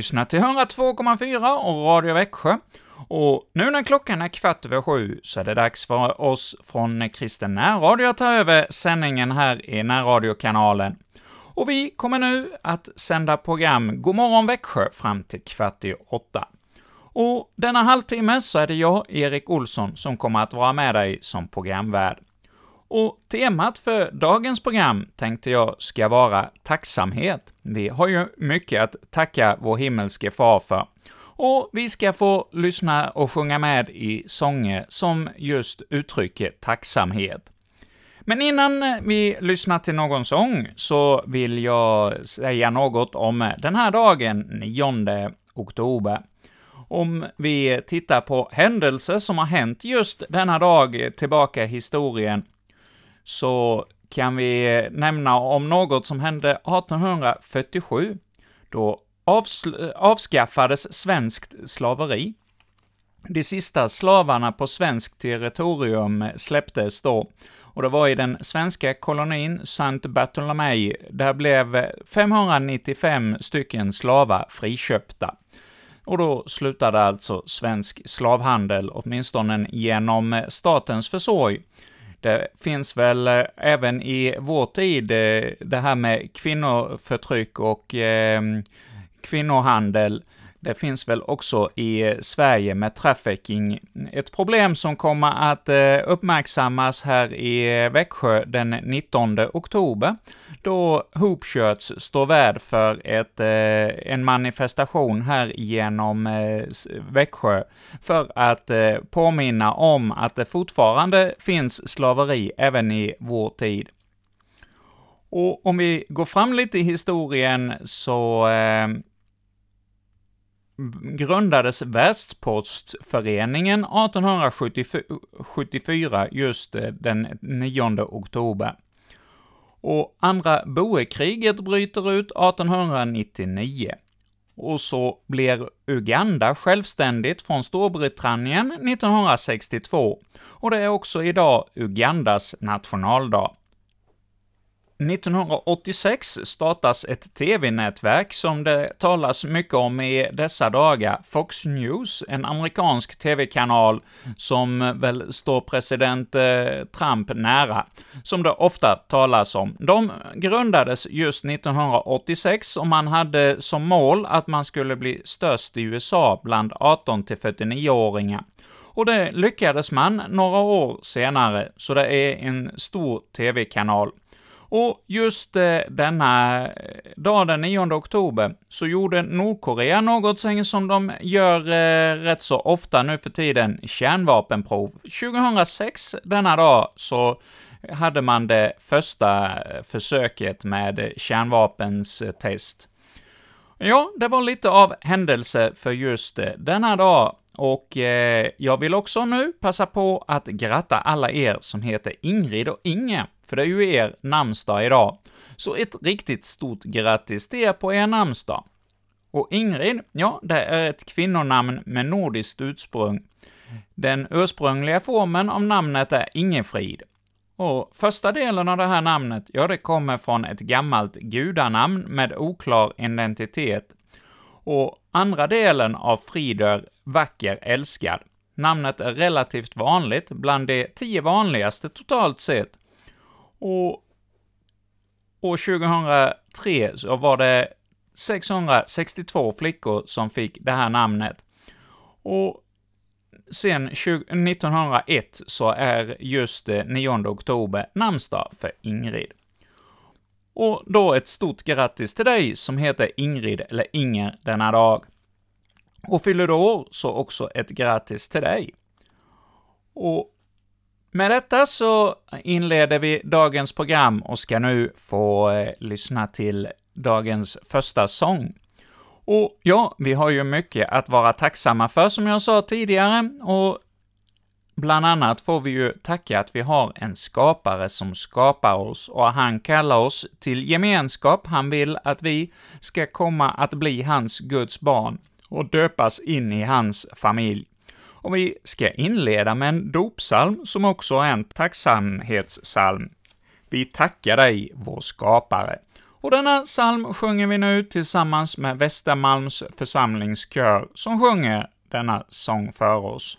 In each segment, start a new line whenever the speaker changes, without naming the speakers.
Lyssnar till 102,4 och Radio Växjö. Och nu när klockan är kvart över sju så är det dags för oss från Kristen närradio att ta över sändningen här i närradiokanalen. Och vi kommer nu att sända program Godmorgon Växjö fram till kvart i åtta. Och denna halvtimme så är det jag, Erik Olsson, som kommer att vara med dig som programvärd. Och temat för dagens program tänkte jag ska vara tacksamhet. Vi har ju mycket att tacka vår himmelske far för. Och vi ska få lyssna och sjunga med i sånger som just uttrycker tacksamhet. Men innan vi lyssnar till någon sång så vill jag säga något om den här dagen, 9 oktober. Om vi tittar på händelser som har hänt just denna dag tillbaka i historien, så kan vi nämna om något som hände 1847. Då avskaffades svenskt slaveri. De sista slavarna på svenskt territorium släpptes då, och det var i den svenska kolonin Saint Bartolomé, där blev 595 stycken slavar friköpta. Och då slutade alltså svensk slavhandel, åtminstone genom statens försorg. Det finns väl eh, även i vår tid eh, det här med kvinnoförtryck och eh, kvinnohandel. Det finns väl också i eh, Sverige med trafficking, ett problem som kommer att eh, uppmärksammas här i eh, Växjö den 19 oktober, då Hoopshirts står värd för ett, en manifestation här genom Växjö, för att påminna om att det fortfarande finns slaveri även i vår tid. Och om vi går fram lite i historien så eh, grundades Världspostföreningen 1874, just eh, den 9 oktober och andra boerkriget bryter ut 1899. Och så blir Uganda självständigt från Storbritannien 1962, och det är också idag Ugandas nationaldag. 1986 startas ett TV-nätverk som det talas mycket om i dessa dagar, Fox News, en amerikansk TV-kanal som väl står president eh, Trump nära, som det ofta talas om. De grundades just 1986 och man hade som mål att man skulle bli störst i USA bland 18 49-åringar. Och det lyckades man några år senare, så det är en stor TV-kanal. Och just eh, denna eh, dag, den 9 oktober, så gjorde Nordkorea något som de gör eh, rätt så ofta nu för tiden, kärnvapenprov. 2006, denna dag, så hade man det första eh, försöket med kärnvapenstest. Ja, det var lite av händelse för just eh, denna dag, och eh, jag vill också nu passa på att gratta alla er som heter Ingrid och Inge för det är ju er namnsdag idag. Så ett riktigt stort grattis till er på er namnsdag. Och Ingrid, ja, det är ett kvinnonamn med nordiskt ursprung. Den ursprungliga formen av namnet är Ingefrid. Och första delen av det här namnet, ja, det kommer från ett gammalt gudanamn med oklar identitet. Och andra delen av Frider, vacker, älskad. Namnet är relativt vanligt, bland de tio vanligaste totalt sett, och år 2003 så var det 662 flickor som fick det här namnet. Och sen 1901 så är just eh, 9 oktober namnsdag för Ingrid. Och då ett stort grattis till dig som heter Ingrid eller Inger denna dag. Och fyller du år, så också ett grattis till dig. Och med detta så inleder vi dagens program och ska nu få eh, lyssna till dagens första sång. Och ja, vi har ju mycket att vara tacksamma för, som jag sa tidigare, och bland annat får vi ju tacka att vi har en skapare som skapar oss, och han kallar oss till gemenskap. Han vill att vi ska komma att bli hans Guds barn och döpas in i hans familj. Och vi ska inleda med en dopsalm som också är en tacksamhetssalm. Vi tackar dig, vår skapare. Och denna psalm sjunger vi nu tillsammans med Västermalms församlingskör, som sjunger denna sång för oss.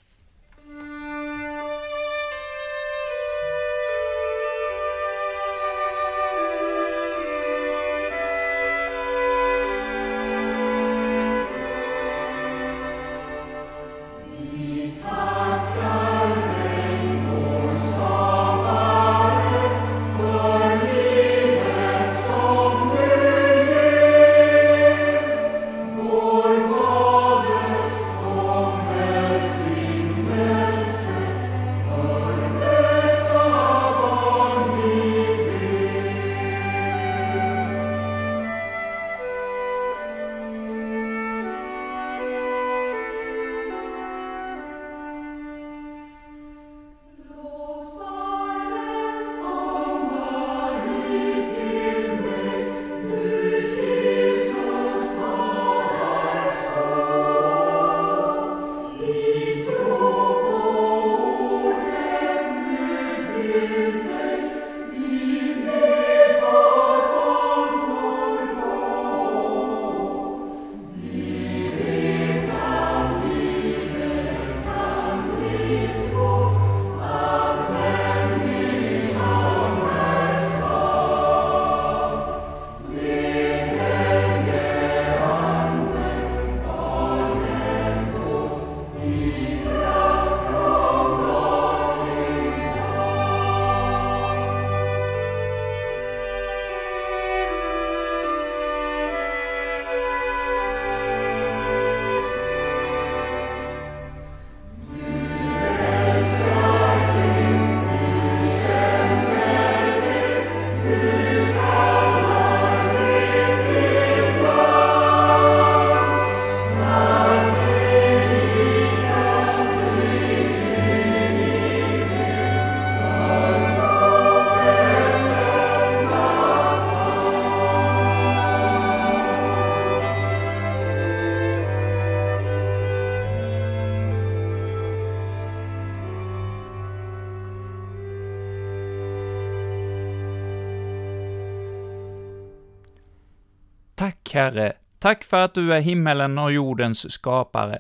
Tack, Herre. Tack för att du är himmelen och jordens skapare.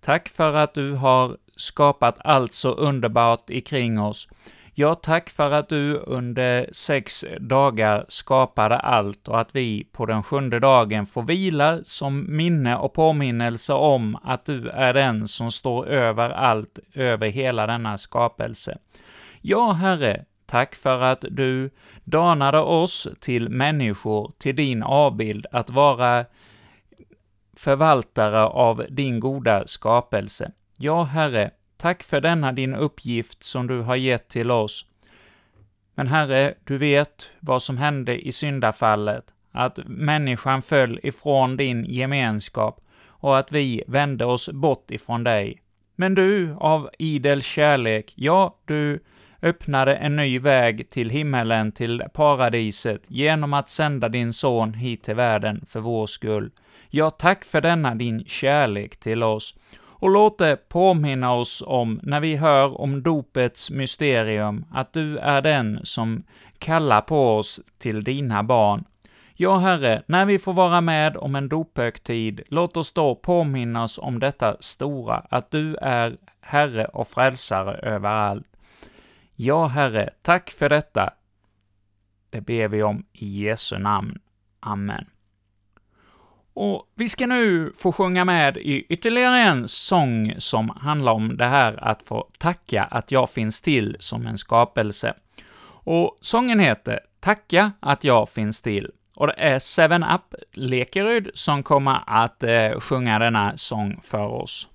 Tack för att du har skapat allt så underbart ikring oss. Ja, tack för att du under sex dagar skapade allt och att vi på den sjunde dagen får vila som minne och påminnelse om att du är den som står över allt, över hela denna skapelse. Ja, Herre, Tack för att du danade oss till människor, till din avbild, att vara förvaltare av din goda skapelse. Ja, Herre, tack för denna din uppgift som du har gett till oss. Men Herre, du vet vad som hände i syndafallet, att människan föll ifrån din gemenskap och att vi vände oss bort ifrån dig. Men du, av idel kärlek, ja, du öppnade en ny väg till himmelen, till paradiset, genom att sända din son hit till världen för vår skull. Ja, tack för denna din kärlek till oss. Och låt det påminna oss om, när vi hör om dopets mysterium, att du är den som kallar på oss till dina barn. Ja, Herre, när vi får vara med om en dophögtid, låt oss då påminna oss om detta stora, att du är Herre och Frälsare överallt. Ja, Herre, tack för detta. Det ber vi om i Jesu namn. Amen. Och vi ska nu få sjunga med i ytterligare en sång som handlar om det här att få tacka att jag finns till som en skapelse. Och sången heter ”Tacka att jag finns till” och det är Seven Up Lekeryd som kommer att eh, sjunga denna sång för oss.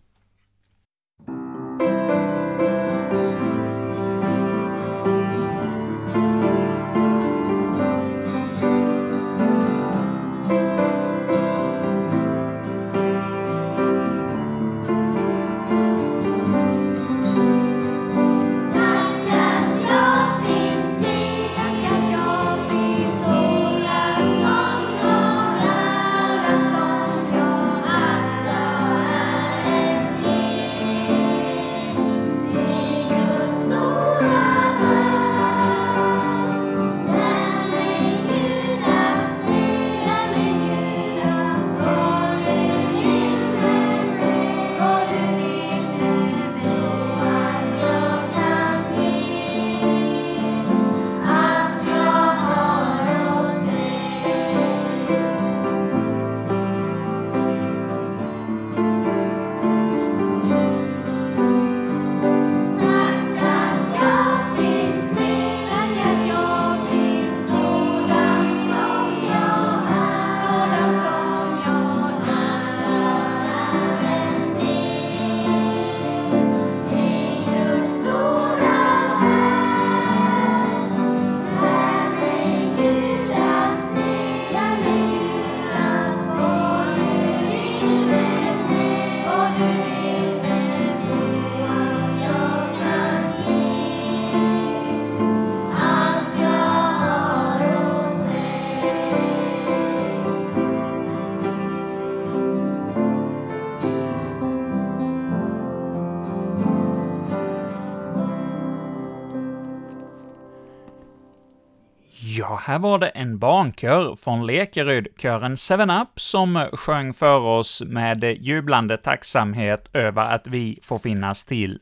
Och här var det en barnkör från Lekeryd, kören 7up, som sjöng för oss med jublande tacksamhet över att vi får finnas till.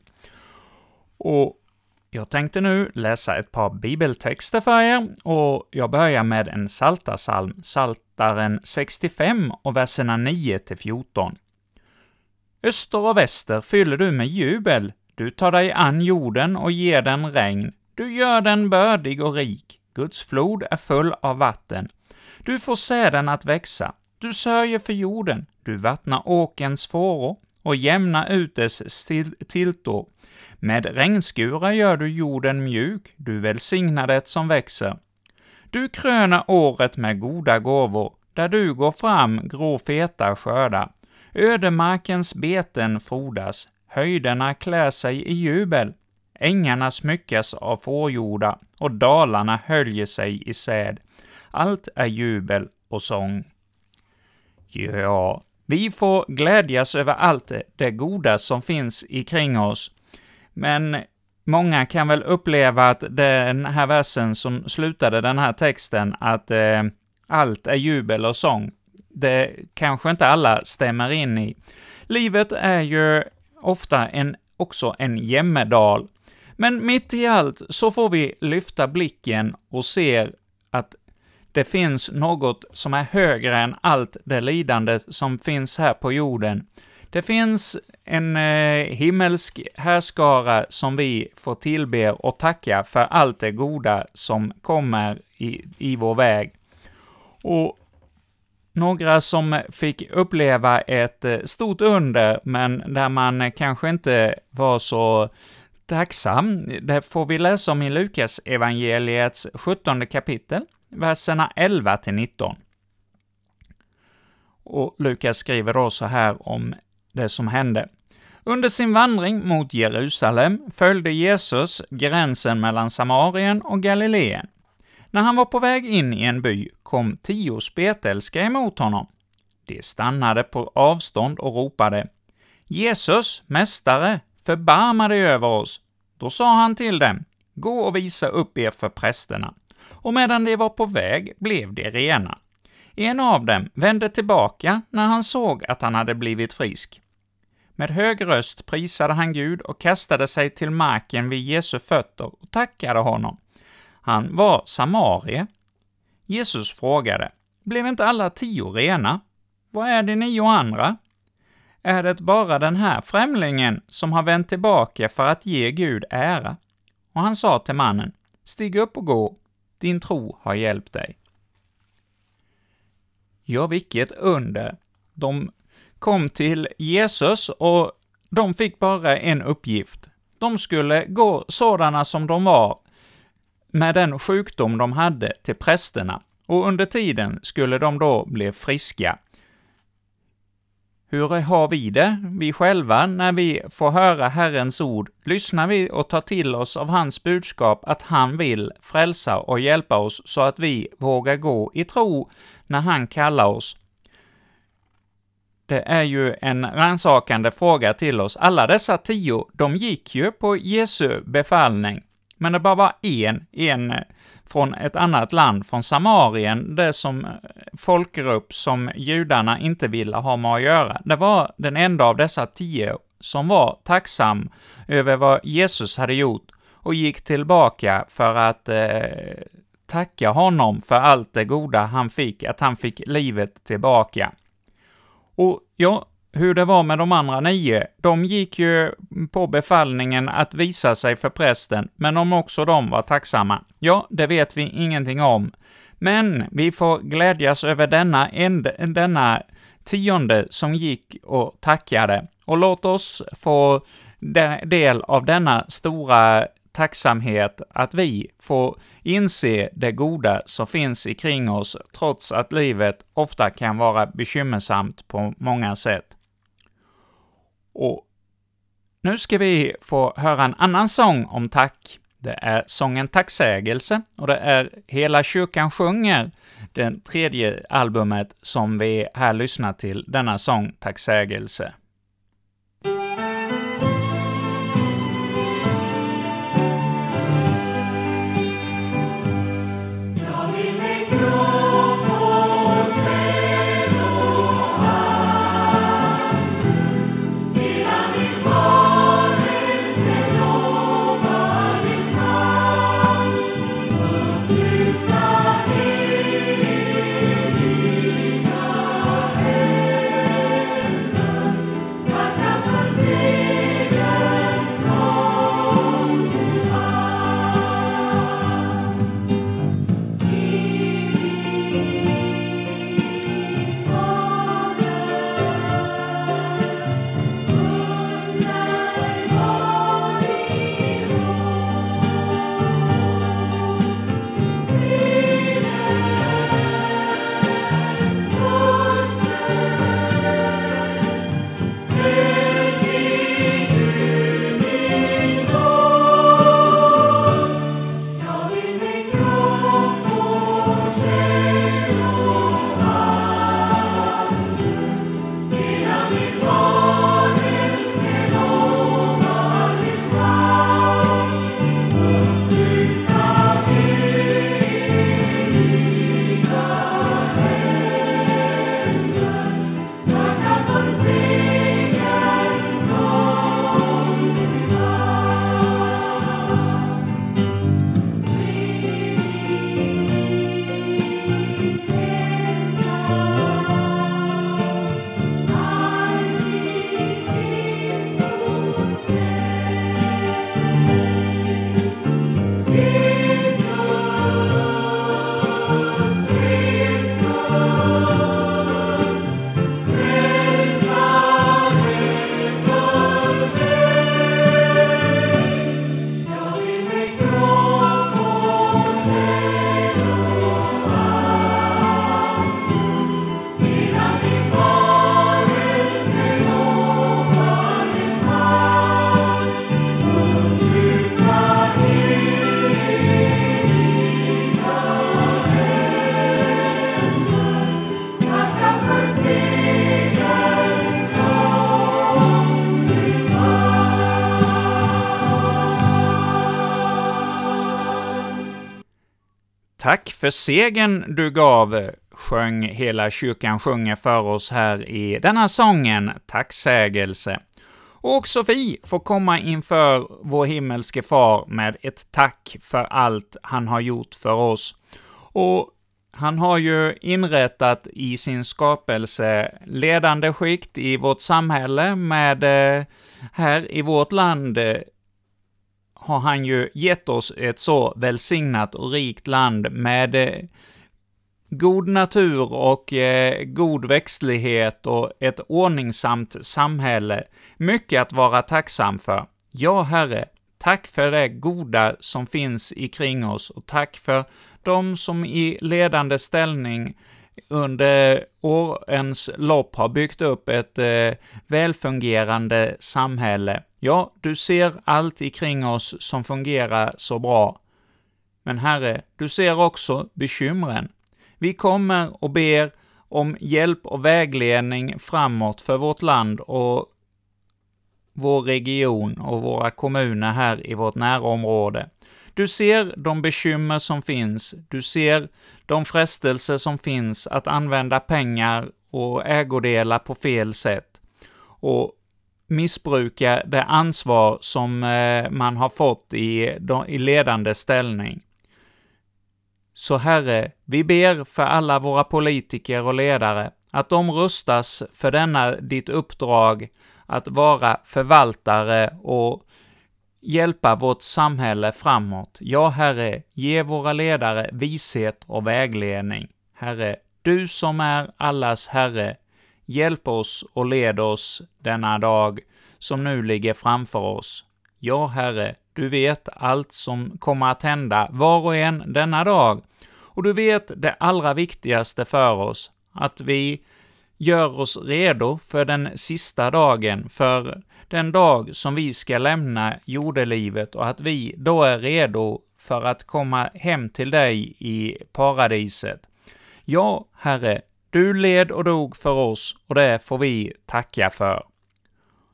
Och jag tänkte nu läsa ett par bibeltexter för er, och jag börjar med en saltasalm, Saltaren 65 och verserna 9 14. Öster och väster fyller du med jubel, du tar dig an jorden och ger den regn, du gör den bördig och rik, Guds flod är full av vatten. Du får säden att växa, du sörjer för jorden, du vattnar åkens fåror och jämnar ut dess tiltor. Med regnskurar gör du jorden mjuk, du välsignar det som växer. Du kröner året med goda gåvor, där du går fram grå feta skördar. Ödemarkens beten frodas, höjderna klär sig i jubel. Ängarna smyckas av fårjorda och dalarna höljer sig i säd. Allt är jubel och sång. Ja, vi får glädjas över allt det goda som finns ikring oss, men många kan väl uppleva att den här versen som slutade den här texten, att eh, allt är jubel och sång, det kanske inte alla stämmer in i. Livet är ju ofta en, också en jämmerdal, men mitt i allt så får vi lyfta blicken och se att det finns något som är högre än allt det lidande som finns här på jorden. Det finns en eh, himmelsk härskara som vi får tillbe och tacka för allt det goda som kommer i, i vår väg. Och några som fick uppleva ett eh, stort under, men där man kanske inte var så tacksam. Det får vi läsa om i Lukas evangeliets 17 kapitel, verserna 11 till 19. Och Lukas skriver då så här om det som hände. Under sin vandring mot Jerusalem följde Jesus gränsen mellan Samarien och Galileen. När han var på väg in i en by kom tio spetälska emot honom. De stannade på avstånd och ropade ”Jesus, Mästare, förbarma dig över oss. Då sa han till dem, gå och visa upp er för prästerna. Och medan de var på väg blev de rena. En av dem vände tillbaka när han såg att han hade blivit frisk. Med hög röst prisade han Gud och kastade sig till marken vid Jesu fötter och tackade honom. Han var samarie. Jesus frågade, blev inte alla tio rena? Vad är de nio andra? Är det bara den här främlingen som har vänt tillbaka för att ge Gud ära. Och han sa till mannen, stig upp och gå, din tro har hjälpt dig. Ja, vilket under! De kom till Jesus och de fick bara en uppgift. De skulle gå sådana som de var, med den sjukdom de hade, till prästerna, och under tiden skulle de då bli friska. Hur har vi det, vi själva, när vi får höra Herrens ord? Lyssnar vi och tar till oss av hans budskap att han vill frälsa och hjälpa oss så att vi vågar gå i tro när han kallar oss? Det är ju en rannsakande fråga till oss. Alla dessa tio, de gick ju på Jesu befallning, men det bara var en, en från ett annat land, från Samarien, det som eh, folkgrupp som judarna inte ville ha med att göra. Det var den enda av dessa tio som var tacksam över vad Jesus hade gjort och gick tillbaka för att eh, tacka honom för allt det goda han fick, att han fick livet tillbaka. Och jag hur det var med de andra nio, de gick ju på befallningen att visa sig för prästen, men om också de var tacksamma, ja, det vet vi ingenting om. Men vi får glädjas över denna, end, denna tionde som gick och tackade, och låt oss få del av denna stora tacksamhet att vi får inse det goda som finns ikring oss, trots att livet ofta kan vara bekymmersamt på många sätt. Och nu ska vi få höra en annan sång om tack. Det är sången Tacksägelse, och det är Hela kyrkan sjunger, det tredje albumet som vi här lyssnar till, denna sång Tacksägelse. Tack för segern du gav, sjöng hela kyrkan sjunger för oss här i denna sången, Tacksägelse. Och också vi får komma inför vår himmelske far med ett tack för allt han har gjort för oss. Och han har ju inrättat i sin skapelse ledande skikt i vårt samhälle med, eh, här i vårt land, eh, har han ju gett oss ett så välsignat och rikt land med eh, god natur och eh, god växtlighet och ett ordningsamt samhälle. Mycket att vara tacksam för. Ja, Herre, tack för det goda som finns ikring oss och tack för de som i ledande ställning under årens lopp har byggt upp ett eh, välfungerande samhälle. Ja, du ser allt ikring oss som fungerar så bra. Men Herre, du ser också bekymren. Vi kommer och ber om hjälp och vägledning framåt för vårt land och vår region och våra kommuner här i vårt närområde. Du ser de bekymmer som finns, du ser de frestelser som finns att använda pengar och ägodelar på fel sätt och missbruka det ansvar som eh, man har fått i, i ledande ställning. Så Herre, vi ber för alla våra politiker och ledare, att de rustas för denna ditt uppdrag att vara förvaltare och hjälpa vårt samhälle framåt. Ja, Herre, ge våra ledare vishet och vägledning. Herre, du som är allas Herre, hjälp oss och led oss denna dag som nu ligger framför oss. Ja, Herre, du vet allt som kommer att hända var och en denna dag, och du vet det allra viktigaste för oss, att vi gör oss redo för den sista dagen, för den dag som vi ska lämna jordelivet och att vi då är redo för att komma hem till dig i paradiset. Ja, Herre, du led och dog för oss och det får vi tacka för.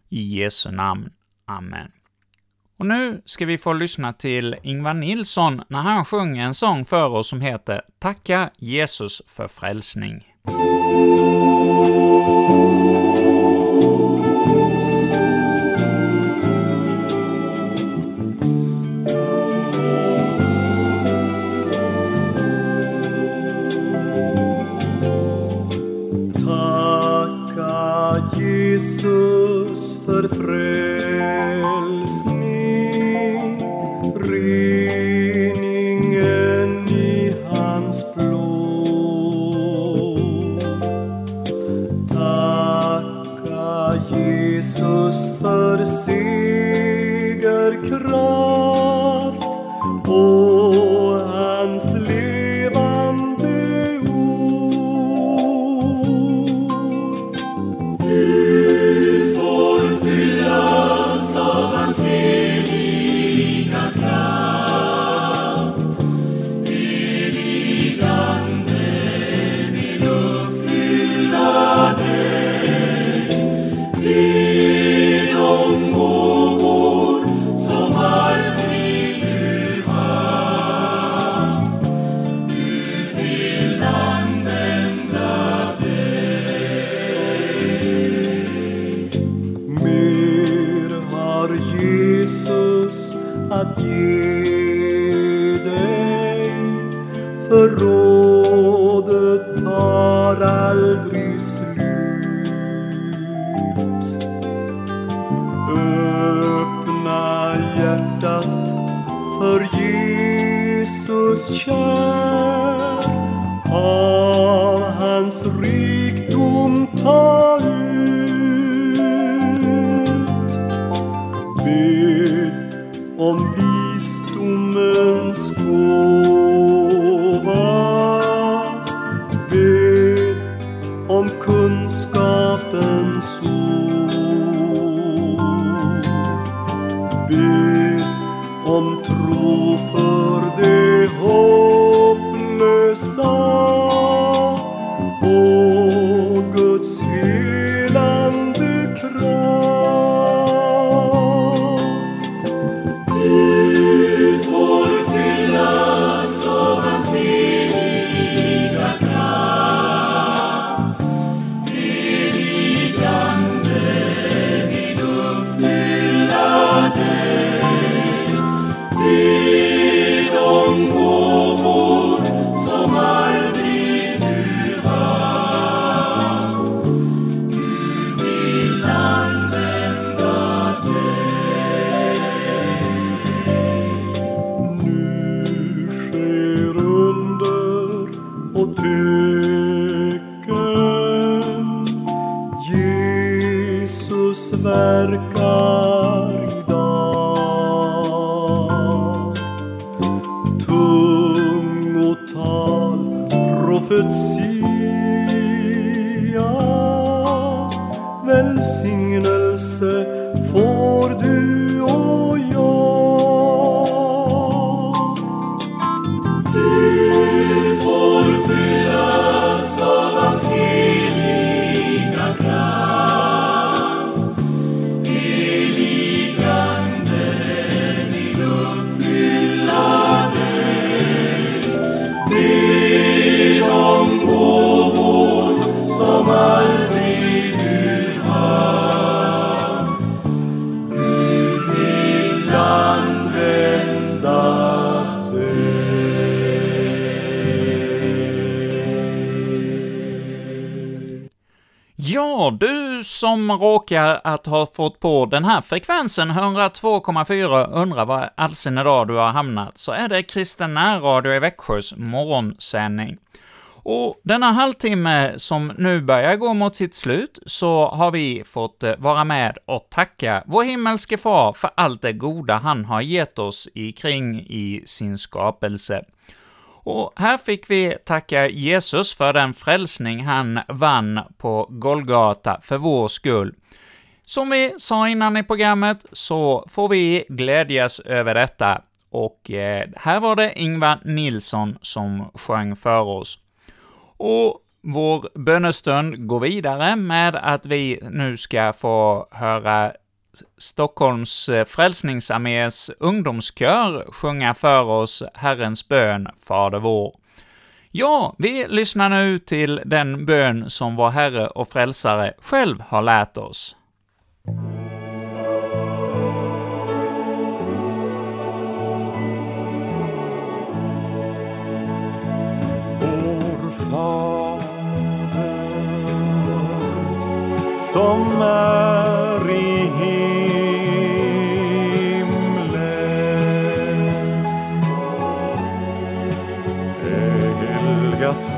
I Jesu namn. Amen. Och nu ska vi få lyssna till Ingvar Nilsson när han sjunger en sång för oss som heter ”Tacka Jesus för frälsning”.
Du
som
råkar att ha fått på den här frekvensen, 102,4, undrar var allsin idag du har hamnat, så är det Kristen närradio i Växjös morgonsändning. Och denna halvtimme som nu börjar gå mot sitt slut, så har vi fått eh, vara med och tacka vår himmelske far för allt det goda han har gett oss i kring i sin skapelse. Och här fick vi tacka Jesus för den frälsning han vann på Golgata för vår skull. Som vi sa innan i programmet så får vi glädjas över detta, och eh, här var det Ingvar Nilsson som sjöng för oss. Och vår bönestund går vidare med att vi nu ska få höra Stockholms eh, frälsningsarmés ungdomskör sjunga för oss Herrens bön, Fader vår. Ja, vi lyssnar nu till den bön som vår Herre och Frälsare själv har lärt oss.
Vår Fader som är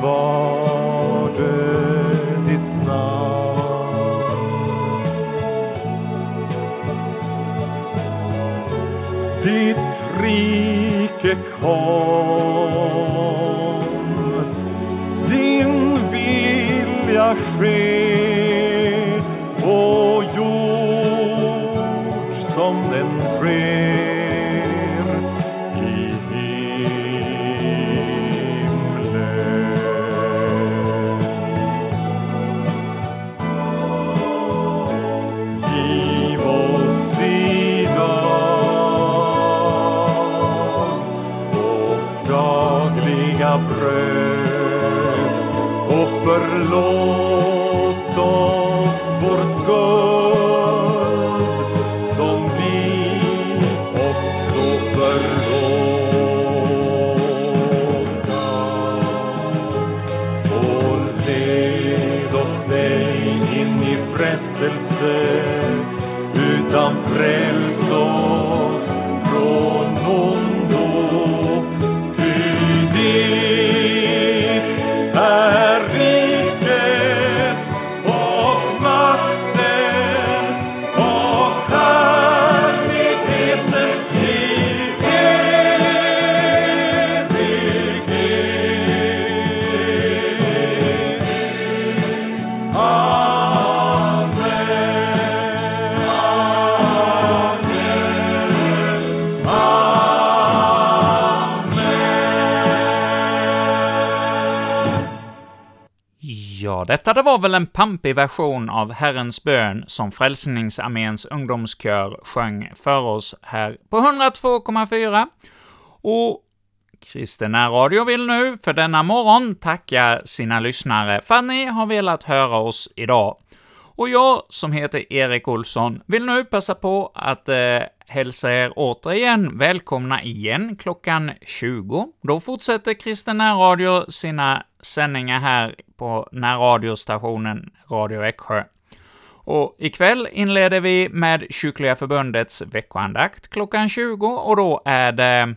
varde ditt namn. Ditt rike kom din vilja ske
det var väl en pampig version av Herrens bön som Frälsningsarméns ungdomskör sjöng för oss här på 102,4. Och Kristen Radio vill nu för denna morgon tacka sina lyssnare för att ni har velat höra oss idag. Och jag, som heter Erik Olsson, vill nu passa på att eh, hälsa er återigen välkomna igen klockan 20. Då fortsätter Kristen Radio sina sändningar här på närradiostationen Radio Växjö. Och ikväll inleder vi med Kyrkliga Förbundets veckoandakt klockan 20, och då är det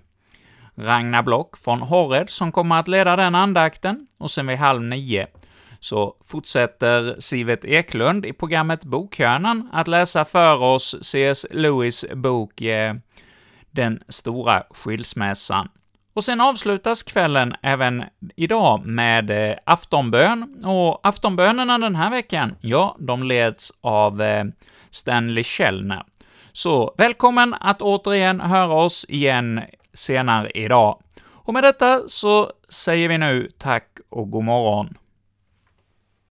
Ragnar Block från Horred som kommer att leda den andakten, och sen vid halv nio så fortsätter Sivet Eklund i programmet Bokhörnan att läsa för oss C.S. Lewis bok eh, Den stora skilsmässan. Och sen avslutas kvällen även idag med eh, aftonbön, och aftonbönerna den här veckan, ja, de leds av eh, Stanley Källner. Så välkommen att återigen höra oss igen senare idag. Och med detta så säger vi nu tack och god morgon.